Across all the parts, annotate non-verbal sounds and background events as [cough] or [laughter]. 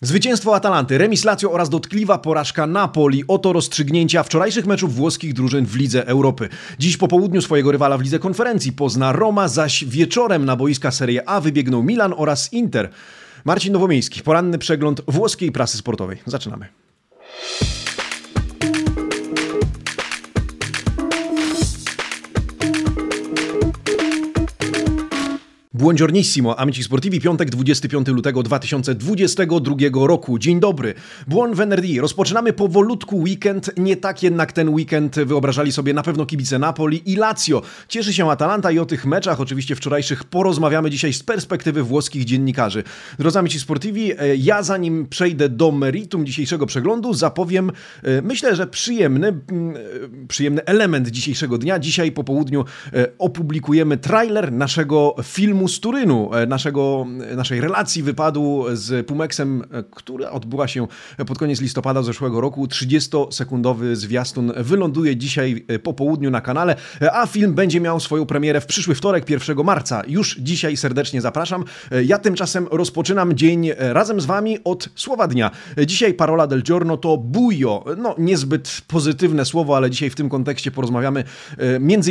Zwycięstwo Atalanty, remis Lazio oraz dotkliwa porażka Napoli. Oto rozstrzygnięcia wczorajszych meczów włoskich drużyn w Lidze Europy. Dziś po południu swojego rywala w Lidze Konferencji pozna Roma, zaś wieczorem na boiska Serie A wybiegną Milan oraz Inter. Marcin Nowomiejski, poranny przegląd włoskiej prasy sportowej. Zaczynamy. Buongiornissimo, amici sportivi, piątek 25 lutego 2022 roku. Dzień dobry. Buon venerdì. Rozpoczynamy powolutku weekend, nie tak jednak ten weekend wyobrażali sobie na pewno kibice Napoli i Lazio. Cieszy się Atalanta i o tych meczach, oczywiście wczorajszych, porozmawiamy dzisiaj z perspektywy włoskich dziennikarzy. Drodzy amici sportivi, e, ja zanim przejdę do meritum dzisiejszego przeglądu, zapowiem, e, myślę, że przyjemny, mm, e, przyjemny element dzisiejszego dnia. Dzisiaj po południu opublikujemy trailer naszego filmu z Turynu, e, naszego, naszej relacji wypadł z Pumeksem, e, która odbyła się pod koniec listopada zeszłego roku. 30-sekundowy zwiastun wyląduje dzisiaj e, po południu na kanale, a film będzie miał swoją premierę w przyszły wtorek, 1 marca. Już dzisiaj serdecznie zapraszam. Ja tymczasem rozpoczynam dzień razem z Wami od słowa dnia. Dzisiaj parola del giorno to bujo. No, niezbyt pozytywne słowo, ale dzisiaj w tym kontekście porozmawiamy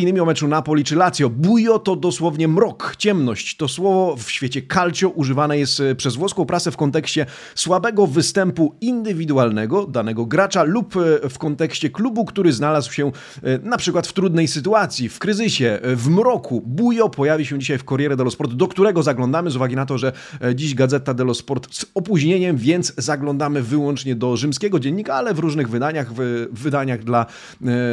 innymi o meczu Napoli czy Lazio. Bujo to dosłownie mrok, ciemność, to słowo w świecie calcio używane jest e, przez włoską prasę w kontekście słabego występu indywidualnego danego gracza lub e, w kontekście klubu, który znalazł się e, na przykład w trudnej sytuacji, w kryzysie, w mroku. Bujo pojawi się dzisiaj w Corriere dello Sport, do którego zaglądamy z uwagi na to, że dziś Gazeta dello Sport z opóźnieniem, więc zaglądamy wyłącznie do rzymskiego dziennika, ale w różnych wydaniach, w wydaniach dla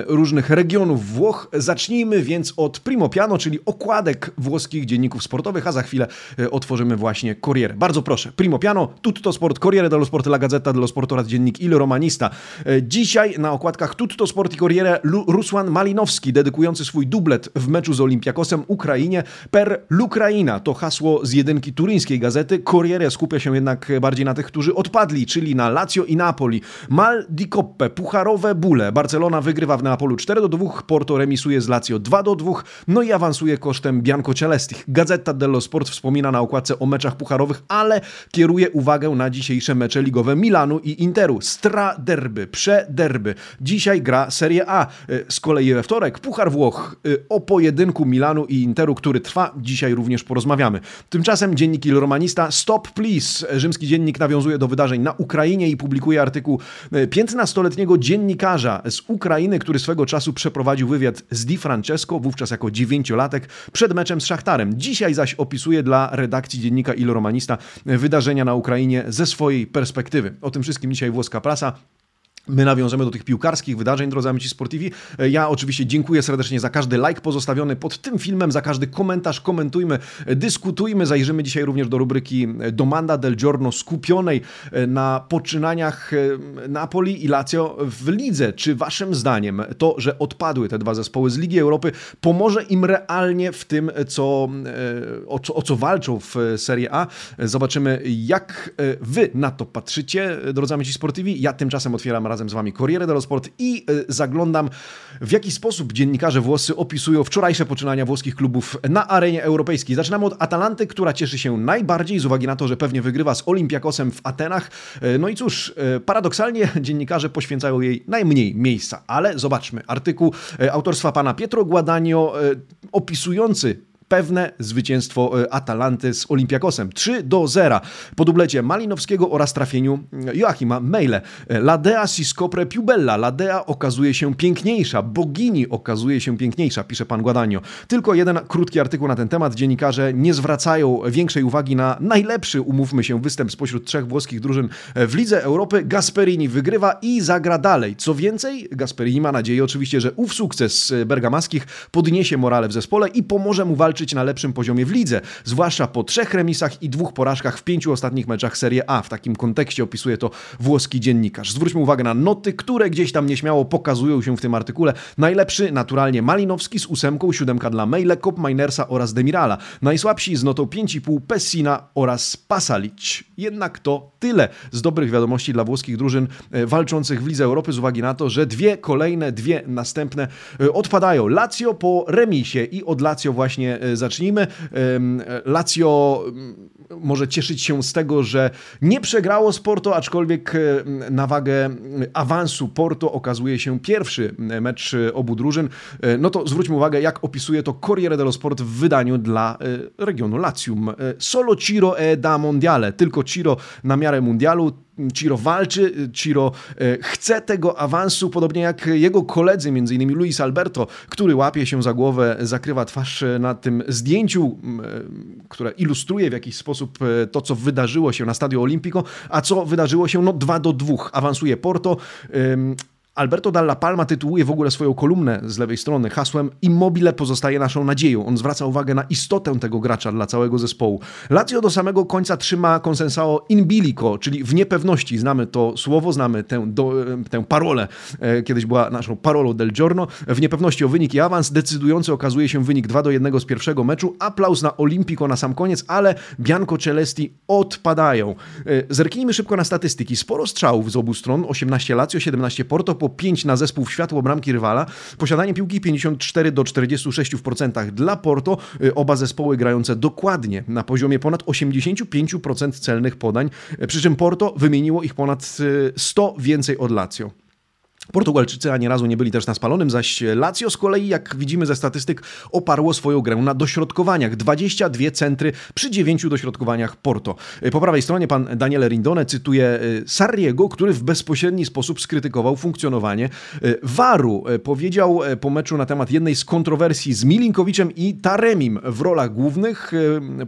różnych regionów Włoch. Zacznijmy więc od Primo Piano, czyli okładek włoskich dzienników sportowych sportowych, a za chwilę e, otworzymy właśnie Corriere. Bardzo proszę, Primo Piano, Tutto Sport, Corriere dello Sport, La Gazzetta dello Sport oraz dziennik Il Romanista. E, dzisiaj na okładkach Tutto Sport i Corriere Rusłan Malinowski, dedykujący swój dublet w meczu z Olimpiakosem Ukrainie per l'Ukraina. To hasło z jedynki turyńskiej gazety. Corriere skupia się jednak bardziej na tych, którzy odpadli, czyli na Lazio i Napoli. Mal di Coppe, pucharowe bóle. Barcelona wygrywa w Neapolu 4 do 2, Porto remisuje z Lazio 2 do 2, no i awansuje kosztem Bianco Celestich. Gazeta Gazzetta dello Sport wspomina na okładce o meczach pucharowych, ale kieruje uwagę na dzisiejsze mecze ligowe Milanu i Interu. Stra derby, prze-derby. Dzisiaj gra Serie A. Y, z kolei we wtorek Puchar Włoch y, o pojedynku Milanu i Interu, który trwa. Dzisiaj również porozmawiamy. Tymczasem dziennik Il Romanista Stop Please. Rzymski dziennik nawiązuje do wydarzeń na Ukrainie i publikuje artykuł 15-letniego y, dziennikarza z Ukrainy, który swego czasu przeprowadził wywiad z Di Francesco, wówczas jako dziewięciolatek, przed meczem z Szachtarem. Dzisiaj zaś opisuje dla redakcji dziennika Il Romanista wydarzenia na Ukrainie ze swojej perspektywy. O tym wszystkim dzisiaj włoska prasa. My nawiążemy do tych piłkarskich wydarzeń, drodzy amici sportivi. Ja oczywiście dziękuję serdecznie za każdy like pozostawiony pod tym filmem, za każdy komentarz. Komentujmy, dyskutujmy. Zajrzymy dzisiaj również do rubryki Domanda del Giorno skupionej na poczynaniach Napoli i Lazio w lidze. Czy waszym zdaniem to, że odpadły te dwa zespoły z Ligi Europy, pomoże im realnie w tym, co, o, co, o co walczą w Serie A? Zobaczymy, jak wy na to patrzycie, drodzy amici sportivi. Ja tymczasem otwieram razem z Wami Corriere dello Sport i y, zaglądam w jaki sposób dziennikarze włoscy opisują wczorajsze poczynania włoskich klubów na arenie europejskiej. Zaczynamy od Atalanty, która cieszy się najbardziej z uwagi na to, że pewnie wygrywa z Olimpiakosem w Atenach. Y, no i cóż, y, paradoksalnie [laughs] dziennikarze poświęcają jej najmniej miejsca, ale zobaczmy. Artykuł autorstwa pana Pietro Guadagno opisujący pewne zwycięstwo e, Atalanty z Olimpiakosem. 3 do 0 po dublecie Malinowskiego oraz trafieniu e, Joachima Mejle. E, Ladea si scopre più bella. Ladea okazuje się piękniejsza. Bogini okazuje się piękniejsza, pisze pan Guadagno. Tylko jeden krótki artykuł na ten temat. Dziennikarze nie zwracają większej uwagi na najlepszy, umówmy się, występ spośród trzech włoskich drużyn w Lidze Europy. Gasperini wygrywa i zagra dalej. Co więcej, Gasperini ma nadzieję oczywiście, że ów sukces bergamaskich podniesie morale w zespole i pomoże mu walczyć na lepszym poziomie w lidze, zwłaszcza po trzech remisach i dwóch porażkach w pięciu ostatnich meczach Serie A. W takim kontekście opisuje to włoski dziennikarz. Zwróćmy uwagę na noty, które gdzieś tam nieśmiało pokazują się w tym artykule. Najlepszy naturalnie Malinowski z ósemką, siódemka dla Mejle, Kop Minersa oraz Demirala. Najsłabsi z notą 5,5 Pessina oraz Pasalic. Jednak to tyle z dobrych wiadomości dla włoskich drużyn e, walczących w Lidze Europy z uwagi na to, że dwie kolejne, dwie następne e, odpadają. Lazio po remisie i od Lazio właśnie e, zacznijmy. Lazio może cieszyć się z tego, że nie przegrało z Porto, aczkolwiek na wagę awansu Porto okazuje się pierwszy mecz obu drużyn. No to zwróćmy uwagę, jak opisuje to Corriere dello Sport w wydaniu dla regionu Latium. Solo Ciro e da mondiale, tylko Ciro na miarę mundialu. Ciro walczy, Ciro e, chce tego awansu, podobnie jak jego koledzy, m.in. Luis Alberto, który łapie się za głowę, zakrywa twarz na tym zdjęciu, e, które ilustruje w jakiś sposób e, to, co wydarzyło się na Stadio Olimpico, a co wydarzyło się no 2 do 2. Awansuje Porto, Alberto Dalla Palma tytułuje w ogóle swoją kolumnę z lewej strony hasłem Immobile pozostaje naszą nadzieją. On zwraca uwagę na istotę tego gracza dla całego zespołu. Lazio do samego końca trzyma konsensao in bilico, czyli w niepewności. Znamy to słowo, znamy tę, do, tę parolę. E, kiedyś była naszą parolą del giorno. W niepewności o wynik i awans decydujący okazuje się wynik 2 do 1 z pierwszego meczu. Aplauz na Olimpico na sam koniec, ale Bianco Celesti odpadają. E, zerknijmy szybko na statystyki. Sporo strzałów z obu stron. 18 Lazio, 17 Porto po 5 na zespół w światło bramki rywala. Posiadanie piłki 54 do 46% dla Porto. Y, oba zespoły grające dokładnie na poziomie ponad 85% celnych podań, y, przy czym Porto wymieniło ich ponad 100 y, więcej od Lazio. Portugalczycy ani razu nie byli też na spalonym, zaś Lazio z kolei, jak widzimy ze statystyk, oparło swoją grę na dośrodkowaniach. 22 centry przy 9 dośrodkowaniach Porto. Po prawej stronie pan Daniele Rindone cytuje y, Sarriego, który w bezpośredni sposób skrytykował funkcjonowanie Waru. Y, powiedział po meczu na temat jednej z kontrowersji z Milinkowiczem i Taremim w rolach głównych.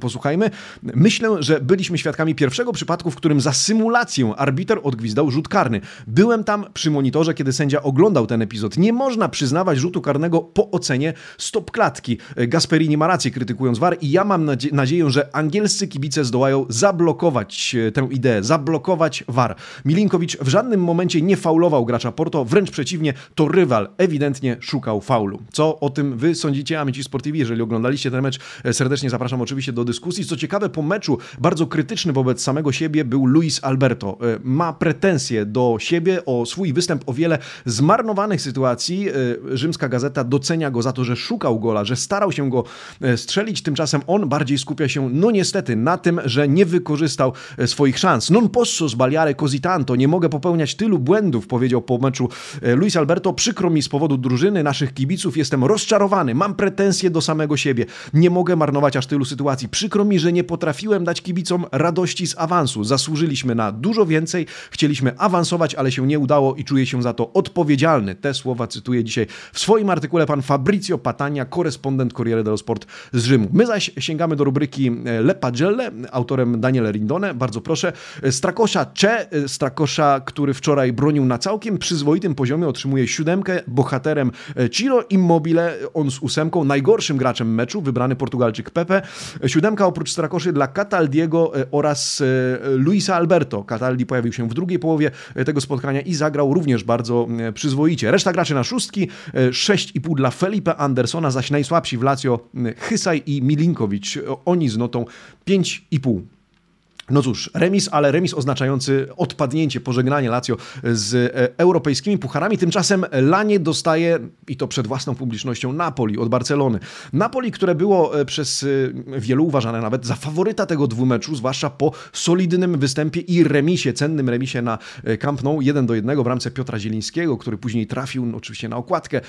Posłuchajmy. Myślę, że byliśmy świadkami pierwszego przypadku, w którym za symulację arbiter odgwizdał rzut karny. Byłem tam przy monitorze, kiedy sędzia oglądał ten epizod. Nie można przyznawać rzutu karnego po ocenie stop klatki. Gasperini ma rację krytykując VAR i ja mam nadzie nadzieję, że angielscy kibice zdołają zablokować e, tę ideę, zablokować VAR. Milinkowicz w żadnym momencie nie faulował gracza Porto, wręcz przeciwnie, to rywal ewidentnie szukał faulu. Co o tym wy sądzicie, amici sportivi? Jeżeli oglądaliście ten mecz, e, serdecznie zapraszam oczywiście do dyskusji. Co ciekawe, po meczu bardzo krytyczny wobec samego siebie był Luis Alberto. E, ma pretensje do siebie o swój występ o wiele zmarnowanych sytuacji e, rzymska gazeta docenia go za to, że szukał gola, że starał się go e, strzelić, tymczasem on bardziej skupia się, no niestety, na tym, że nie wykorzystał e, swoich szans. Non posso sbagliare così tanto, nie mogę popełniać tylu błędów, powiedział po meczu Luis Alberto. Przykro mi z powodu drużyny, naszych kibiców, jestem rozczarowany, mam pretensje do samego siebie, nie mogę marnować aż tylu sytuacji. Przykro mi, że nie potrafiłem dać kibicom radości z awansu. Zasłużyliśmy na dużo więcej, chcieliśmy awansować, ale się nie udało i czuję się za to odpowiedzialny. Te słowa cytuje dzisiaj w swoim artykule pan Fabrizio Patania, korespondent Corriere dello Sport z Rzymu. My zaś sięgamy do rubryki e, Le Pagelle, autorem Daniele Rindone. Bardzo proszę. Strakosza Cze, Strakosza, który wczoraj bronił na całkiem przyzwoitym poziomie, otrzymuje siódemkę. Bohaterem e, Ciro Immobile, on z ósemką, najgorszym graczem meczu, wybrany Portugalczyk Pepe. Siódemka oprócz Strakoszy dla Cataldiego e, oraz Luisa Alberto. Cataldi pojawił się w drugiej połowie tego spotkania i zagrał również bardzo E, przyzwoicie. Reszta graczy na szóstki, 6,5 e, dla Felipe Andersona, zaś najsłabsi w Lazio e, Hysaj i Milinkowicz. Oni z notą 5,5. No cóż, remis, ale remis oznaczający odpadnięcie, pożegnanie Lazio z e, europejskimi pucharami. Tymczasem Lanie dostaje, i to przed własną publicznością, Napoli od Barcelony. Napoli, które było e, przez e, wielu uważane nawet za faworyta tego dwumeczu, zwłaszcza po solidnym występie i remisie, cennym remisie na Camp Nou 1 do 1 w ramce Piotra Zielińskiego, który później trafił no, oczywiście na okładkę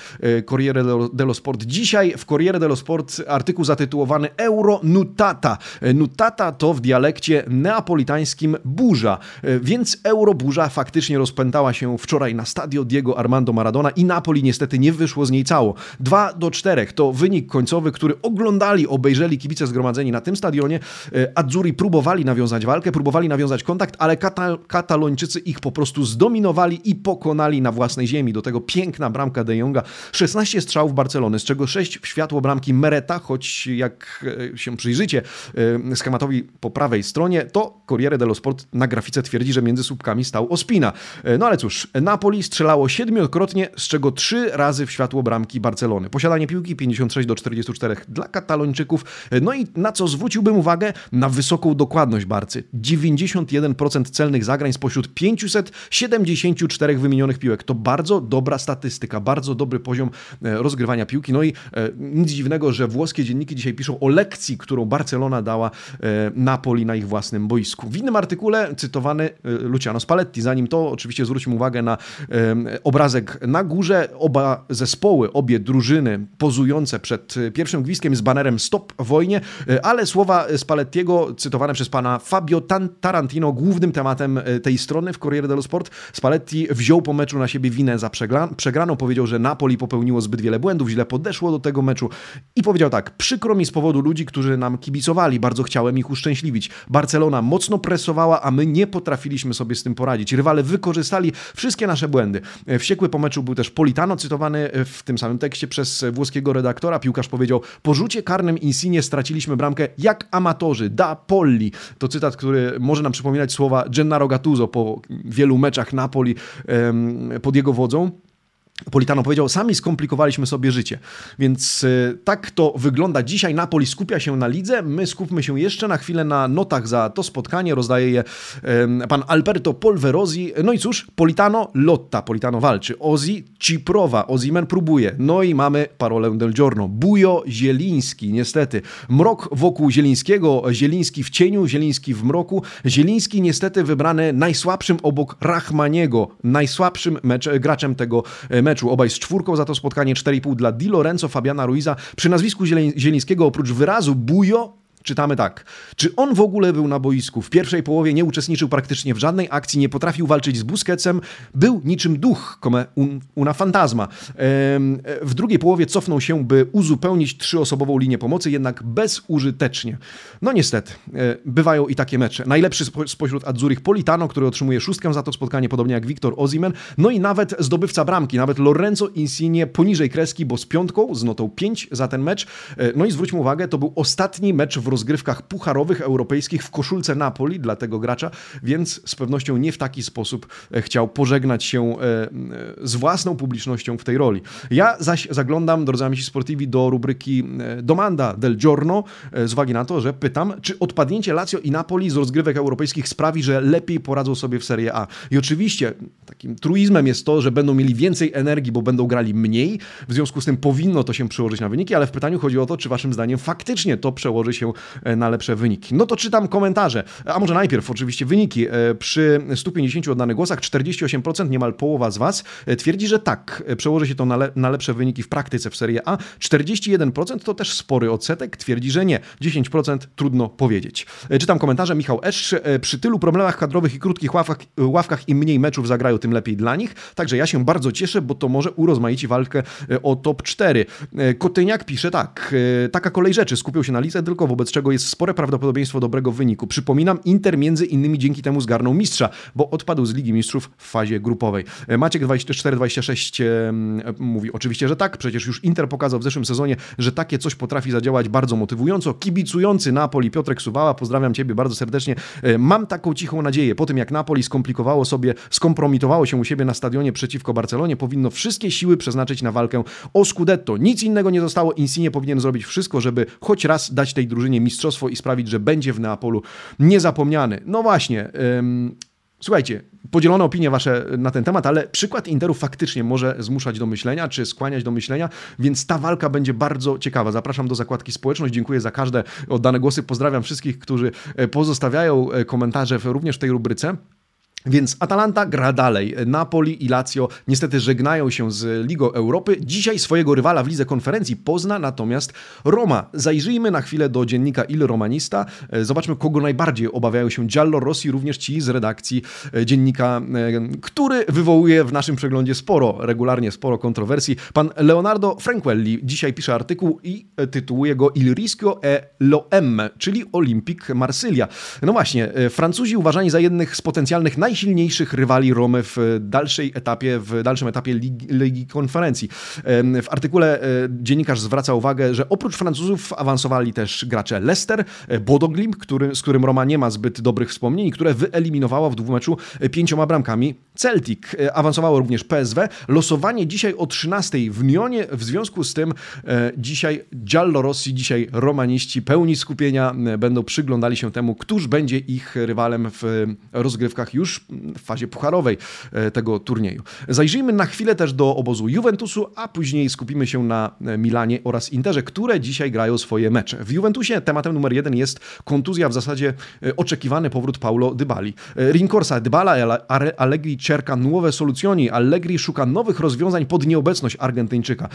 Corriere dello Sport. Dzisiaj w Corriere dello Sport artykuł zatytułowany Euro Nutata. Nutata to w dialekcie neapolitańskim burza. E, więc euroburza faktycznie rozpętała się wczoraj na stadio Diego Armando Maradona i Napoli niestety nie wyszło z niej cało. 2 do 4 to wynik końcowy, który oglądali, obejrzeli kibice zgromadzeni na tym stadionie. E, Azzurri próbowali nawiązać walkę, próbowali nawiązać kontakt, ale Katal Katalończycy ich po prostu zdominowali i pokonali na własnej ziemi. Do tego piękna bramka De Jonga. 16 strzałów Barcelony, z czego 6 w światło bramki Mereta, choć jak e, się przyjrzycie schematowi po prawej stronie, to Corriere dello Sport na grafice twierdzi, że między słupkami stał Ospina. No ale cóż, Napoli strzelało siedmiokrotnie, z czego trzy razy w światło bramki Barcelony. Posiadanie piłki 56 do 44 dla Katalończyków. No i na co zwróciłbym uwagę? Na wysoką dokładność Barcy. 91% celnych zagrań spośród 574 wymienionych piłek. To bardzo dobra statystyka, bardzo dobry poziom e, rozgrywania piłki. No i e, nic dziwnego, że włoskie dzienniki dzisiaj piszą o lekcji, którą Barcelona dała e, Napoli na ich własnym boisku. W innym artykule cytowany Luciano Spalletti. Zanim to, oczywiście zwróćmy uwagę na obrazek na górze. Oba zespoły, obie drużyny pozujące przed pierwszym gwizdkiem z banerem Stop wojnie, ale słowa Spallettiego cytowane przez pana Fabio Tarantino głównym tematem tej strony w Corriere dello Sport. Spalletti wziął po meczu na siebie winę za przegraną. Powiedział, że Napoli popełniło zbyt wiele błędów, źle podeszło do tego meczu i powiedział tak, przykro mi z powodu ludzi, którzy nam kibicowali, bardzo chciałem ich uszczęśliwić. Barcelona mocno presowała, a my nie potrafiliśmy sobie z tym poradzić. Rywale wykorzystali wszystkie nasze błędy. Wściekły po meczu był też Politano, cytowany w tym samym tekście przez włoskiego redaktora. Piłkarz powiedział, po rzucie karnym Insigne straciliśmy bramkę jak amatorzy, da Polli. To cytat, który może nam przypominać słowa Gennaro Gattuso po wielu meczach Napoli pod jego wodzą. Politano powiedział, sami skomplikowaliśmy sobie życie. Więc y, tak to wygląda dzisiaj. Napoli skupia się na lidze. My skupmy się jeszcze na chwilę na notach za to spotkanie. Rozdaje je y, pan Alberto Polverosi. No i cóż, Politano lotta. Politano walczy. Ozi Ciprowa. Ozimen próbuje. No i mamy parolę del giorno. Bujo Zieliński. Niestety. Mrok wokół Zielińskiego. Zieliński w cieniu, Zieliński w mroku. Zieliński niestety wybrany najsłabszym obok Rachmaniego. Najsłabszym mecz, graczem tego meczu meczu. Obaj z czwórką za to spotkanie 4,5 dla Di Lorenzo, Fabiana Ruiza. Przy nazwisku Zielińskiego oprócz wyrazu Bujo Czytamy tak. Czy on w ogóle był na boisku? W pierwszej połowie nie uczestniczył praktycznie w żadnej akcji, nie potrafił walczyć z Busquetsem, był niczym duch, come un, una fantasma. W drugiej połowie cofnął się, by uzupełnić trzyosobową linię pomocy, jednak bezużytecznie. No niestety, e, bywają i takie mecze. Najlepszy spośród Adzurich Politano, który otrzymuje szóstkę za to spotkanie, podobnie jak Wiktor Ozimen, no i nawet zdobywca bramki, nawet Lorenzo Insigne poniżej kreski, bo z piątką, z notą 5 za ten mecz. E, no i zwróćmy uwagę, to był ostatni mecz w rozgrywkach pucharowych europejskich w koszulce Napoli dla tego gracza, więc z pewnością nie w taki sposób e, chciał pożegnać się e, e, z własną publicznością w tej roli. Ja zaś zaglądam, drodzy amici sportivi, do rubryki Domanda del Giorno z uwagi na to, że pytam, czy odpadnięcie Lazio i Napoli z rozgrywek europejskich sprawi, że lepiej poradzą sobie w Serie A. I oczywiście takim truizmem jest to, że będą mieli więcej energii, bo będą grali mniej, w związku z tym powinno to się przełożyć na wyniki, ale w pytaniu chodzi o to, czy waszym zdaniem faktycznie to przełoży się na lepsze wyniki. No to czytam komentarze, a może najpierw oczywiście wyniki. E, przy 150 oddanych głosach 48%, niemal połowa z Was, e, twierdzi, że tak, przełoży się to na, le na lepsze wyniki w praktyce w Serie A. 41% to też spory odsetek, twierdzi, że nie. 10% trudno powiedzieć. Czytam komentarze. Michał Esz, przy tylu problemach kadrowych i krótkich ławkach, ławkach im mniej meczów zagrają, tym lepiej dla nich. Także ja się bardzo cieszę, bo to może urozmaicić walkę o top 4. Kotyniak pisze tak. Taka kolej rzeczy. Skupił się na lidze tylko, wobec czego jest spore prawdopodobieństwo dobrego wyniku. Przypominam, Inter między innymi dzięki temu zgarnął mistrza, bo odpadł z Ligi Mistrzów w fazie grupowej. E, Maciek 24-26 mówi oczywiście, że tak, przecież już Inter pokazał w zeszłym sezonie, że takie coś potrafi zadziałać bardzo motywująco. Kibicujący Napoli Piotrek Suwała, pozdrawiam Ciebie bardzo serdecznie. E, mam taką cichą nadzieję, po tym jak Napoli skomplikowało sobie, skompromitowało się u siebie na stadionie przeciwko Barcelonie, powinno wszystkie siły przeznaczyć na walkę o Scudetto. Nic innego nie zostało, Insigne powinien zrobić wszystko, żeby choć raz dać tej drużynie mistrzostwo i sprawić, że będzie w Neapolu niezapomniany. No właśnie. Ym, słuchajcie, podzielone opinie wasze na ten temat, ale przykład Interu faktycznie może zmuszać do myślenia, czy skłaniać do myślenia, więc ta walka będzie bardzo ciekawa. Zapraszam do zakładki społeczność. Dziękuję za każde oddane głosy. Pozdrawiam wszystkich, którzy e, pozostawiają e, komentarze również w tej rubryce. Więc Atalanta gra dalej. Napoli i Lazio niestety żegnają się z Ligą Europy. Dzisiaj swojego rywala w lidze konferencji pozna natomiast Roma. Zajrzyjmy na chwilę do dziennika Il Romanista. E, zobaczmy, kogo najbardziej obawiają się Giallo Rossi, również ci z redakcji e, dziennika, e, który wywołuje w naszym przeglądzie sporo, regularnie sporo kontrowersji. Pan Leonardo Franquelli dzisiaj pisze artykuł i tytułuje go Il rischio e lo M, czyli Olympic Marsylia. No właśnie, Francuzi uważani za jednych z potencjalnych naj najsilniejszych rywali Romy w dalszej etapie, w dalszym etapie Ligi, Ligi Konferencji. W artykule dziennikarz zwraca uwagę, że oprócz Francuzów awansowali też gracze Leicester, Bodoglim, który, z którym Roma nie ma zbyt dobrych wspomnień, które wyeliminowała w dwumeczu pięcioma bramkami Celtic. Awansowało również PSW. Losowanie dzisiaj o 13 w Nionie. W związku z tym e, dzisiaj Giallo Rossi, dzisiaj romaniści pełni skupienia e, będą przyglądali się temu, któż będzie ich rywalem w rozgrywkach już w fazie pucharowej e, tego turnieju. Zajrzyjmy na chwilę też do obozu Juventusu, a później skupimy się na Milanie oraz Interze, które dzisiaj grają swoje mecze. W Juventusie tematem numer jeden jest kontuzja, w zasadzie oczekiwany powrót Paulo Dybali. Rincorsa, Dybala, Allegri cerca nuove soluzioni, Allegri szuka nowych rozwiązań pod nieobecność Argentyńczyka.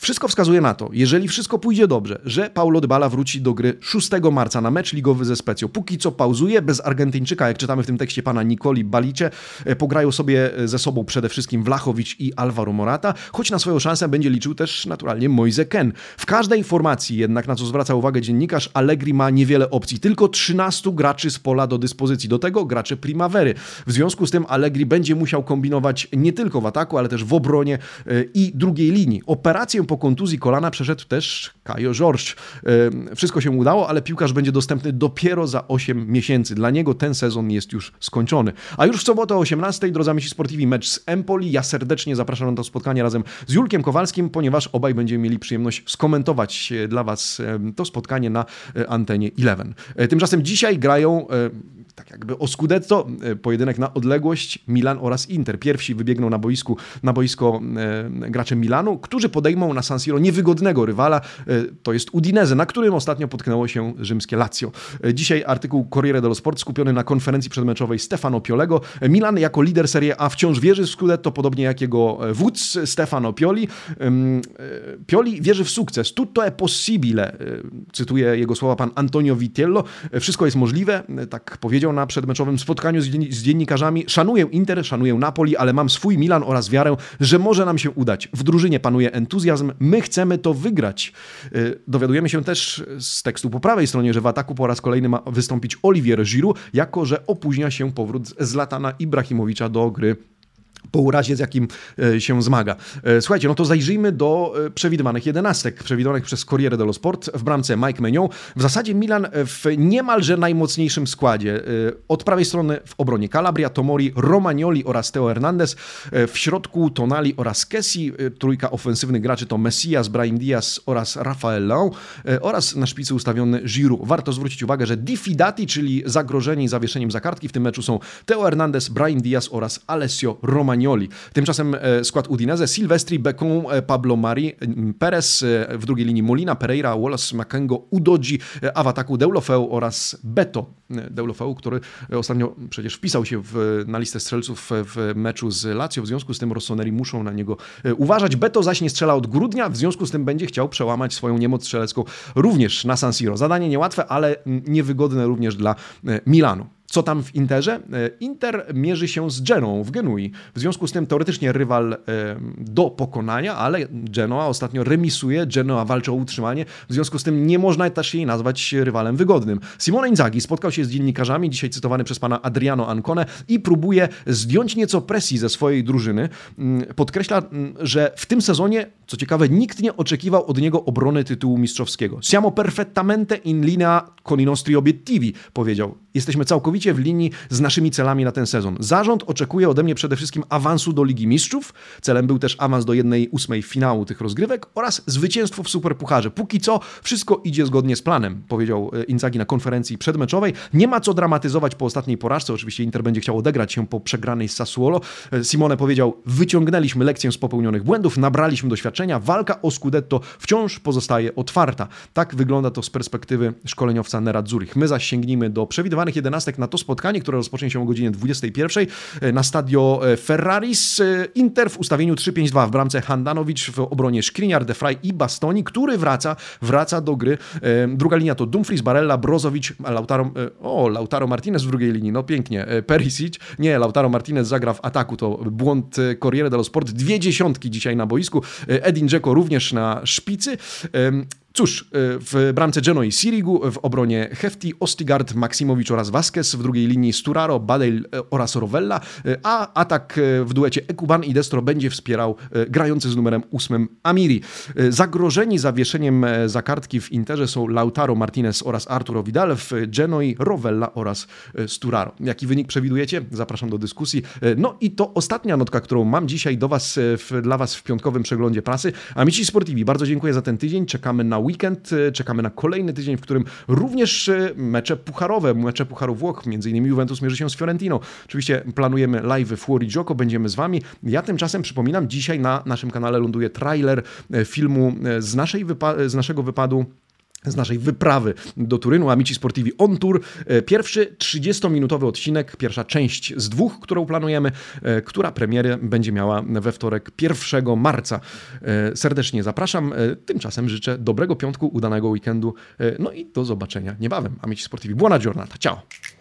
Wszystko wskazuje na to, jeżeli wszystko pójdzie dobrze, że Paulo Dybala wróci do gry 6 marca na mecz ligowy ze Specją. Póki co pauzuje, bez Argentyńczyka, jak czytamy w tym tekście pana Nikoli Balicie, e, pograją sobie e, ze sobą przede wszystkim Wlachowicz i Alvaro Morata, choć na swoją szansę będzie liczył też naturalnie Moise Ken. W każdej formacji jednak, na co zwraca uwagę dziennikarz, Allegri ma niewiele opcji, tylko 13 graczy z pola do dyspozycji, do tego gracze Primavery. W związku z tym Allegri będzie musiał kombinować nie tylko w ataku, ale też w obronie e, i drugiej linii. Operację po kontuzji kolana przeszedł też Kajo George. Wszystko się udało, ale piłkarz będzie dostępny dopiero za 8 miesięcy. Dla niego ten sezon jest już skończony. A już w sobotę o 18 drodzy Amici Sportivi mecz z Empoli. Ja serdecznie zapraszam na to spotkanie razem z Julkiem Kowalskim, ponieważ obaj będziemy mieli przyjemność skomentować e, dla Was to spotkanie na e, antenie 11. E, tymczasem dzisiaj grają tak jakby o Scudetto, e, pojedynek na odległość Milan oraz Inter. Pierwsi wybiegną na, boisku, na boisko e, gracze Milanu, którzy podejmą na San Siro niewygodnego rywala, e, to jest Udinese, na którym ostatnio potknęło się rzymskie Lazio. Dzisiaj artykuł Corriere dello Sport skupiony na konferencji przedmeczowej Stefano Piolego. Milan jako lider Serie A wciąż wierzy w Scudetto, podobnie jak jego wódz Stefano Pioli. Pioli wierzy w sukces. Tutto è possibile, cytuję jego słowa pan Antonio Vitiello. Wszystko jest możliwe, tak powiedział powiedział na przedmeczowym spotkaniu z dziennikarzami: Szanuję Inter, szanuję Napoli, ale mam swój Milan oraz wiarę, że może nam się udać. W drużynie panuje entuzjazm, my chcemy to wygrać. Y, dowiadujemy się też z tekstu po prawej stronie, że w ataku po raz kolejny ma wystąpić Olivier Giroud, jako że opóźnia się powrót Zlatana Ibrahimowicza do gry po urazie, z jakim e, się zmaga. E, słuchajcie, no to zajrzyjmy do e, przewidywanych jedenastek, przewidywanych przez Corriere dello Sport. W bramce Mike Menion. W zasadzie Milan w niemalże najmocniejszym składzie. Od prawej strony w obronie Calabria, Tomori, Romagnoli oraz Teo Hernandez. W środku Tonali oraz Kessi. Trójka ofensywnych graczy to Messias, Brahim Diaz oraz Rafael. Oraz na szpicy ustawiony Giroud. Warto zwrócić uwagę, że Diffidati, czyli zagrożeni zawieszeniem za kartki w tym meczu są Teo Hernandez, Brahim Diaz oraz Alessio Romagnoli. Romagnoli. Tymczasem e, skład Udinese, Silvestri, Becon, e, Pablo Mari, Perez, e, w drugiej linii Molina, Pereira, Wallace, Makengo, Udodzi, a w ataku Deulofeu oraz Beto Deulofeu, który ostatnio przecież wpisał się w, na listę strzelców w meczu z Lazio, w związku z tym Rossoneri muszą na niego uważać. Beto zaś nie strzela od grudnia, w związku z tym będzie chciał przełamać swoją niemoc strzelecką również na San Siro. Zadanie niełatwe, ale niewygodne również dla Milanu. Co tam w Interze? E, Inter mierzy się z Genoą w Genui. W związku z tym teoretycznie rywal e, do pokonania, ale Genoa ostatnio remisuje, Genoa walczy o utrzymanie, w związku z tym nie można też jej nazwać rywalem wygodnym. Simone Inzaghi spotkał się z dziennikarzami, dzisiaj cytowany przez pana Adriano Ancone i próbuje zdjąć nieco presji ze swojej drużyny. Mm, podkreśla, mm, że w tym sezonie, co ciekawe, nikt nie oczekiwał od niego obrony tytułu mistrzowskiego. Siamo perfettamente in linea con i nostri obiettivi, powiedział. Jesteśmy całkowicie w linii z naszymi celami na ten sezon. Zarząd oczekuje ode mnie przede wszystkim awansu do Ligi Mistrzów. Celem był też awans do jednej ósmej finału tych rozgrywek oraz zwycięstwo w Superpucharze. Póki co wszystko idzie zgodnie z planem, powiedział e, Inzaghi na konferencji przedmeczowej. Nie ma co dramatyzować po ostatniej porażce. Oczywiście Inter będzie chciał odegrać się po przegranej z Sassuolo. E, Simone powiedział, wyciągnęliśmy lekcję z popełnionych błędów, nabraliśmy doświadczenia, walka o Scudetto wciąż pozostaje otwarta. Tak wygląda to z perspektywy szkoleniowca Nerazzurich. My zaś sięgnijmy do przewidywanych jedenastek na to spotkanie, które rozpocznie się o godzinie 21 e, na stadio e, Ferraris. E, Inter w ustawieniu 3-5-2 w bramce Handanowicz, w obronie Skriniar, De Frey i Bastoni, który wraca, wraca do gry. Druga linia to Dumfries, Barella, Brozowicz, Lautaro, o, Lautaro Martinez w drugiej linii, no pięknie. Perisic, nie, Lautaro Martinez zagra w ataku, to błąd Corriere dello Sport. Dwie dziesiątki dzisiaj na boisku. Edin Dzeko również na szpicy. Cóż, w bramce Genoi Sirigu, w obronie Hefti, Ostigard, Maksimowicz oraz Vasquez, w drugiej linii Sturaro, Badel oraz Rovella, a atak w duecie Ekuban i Destro będzie wspierał grający z numerem 8 Amiri. Zagrożeni zawieszeniem za kartki w Interze są Lautaro Martinez oraz Arturo Vidal, w Genoi Rovella oraz Sturaro. Jaki wynik przewidujecie? Zapraszam do dyskusji. No i to ostatnia notka, którą mam dzisiaj do was, w, dla Was w piątkowym przeglądzie prasy. Amici Sportivi, bardzo dziękuję za ten tydzień. Czekamy na weekend, czekamy na kolejny tydzień, w którym również mecze pucharowe, mecze Pucharu Włoch, między innymi Juventus mierzy się z Fiorentino. Oczywiście planujemy live Fuori Gioco, będziemy z Wami. Ja tymczasem przypominam, dzisiaj na naszym kanale ląduje trailer filmu z, naszej wypa- z naszego wypadu z naszej wyprawy do Turynu, Amici Sportivi On Tour. E, pierwszy 30-minutowy odcinek, pierwsza część z dwóch, którą planujemy, e, która premierę będzie miała we wtorek 1 marca. E, serdecznie zapraszam. Tymczasem życzę dobrego piątku, udanego weekendu, no i do zobaczenia niebawem. Amici Sportivi, buona giornata. Ciao!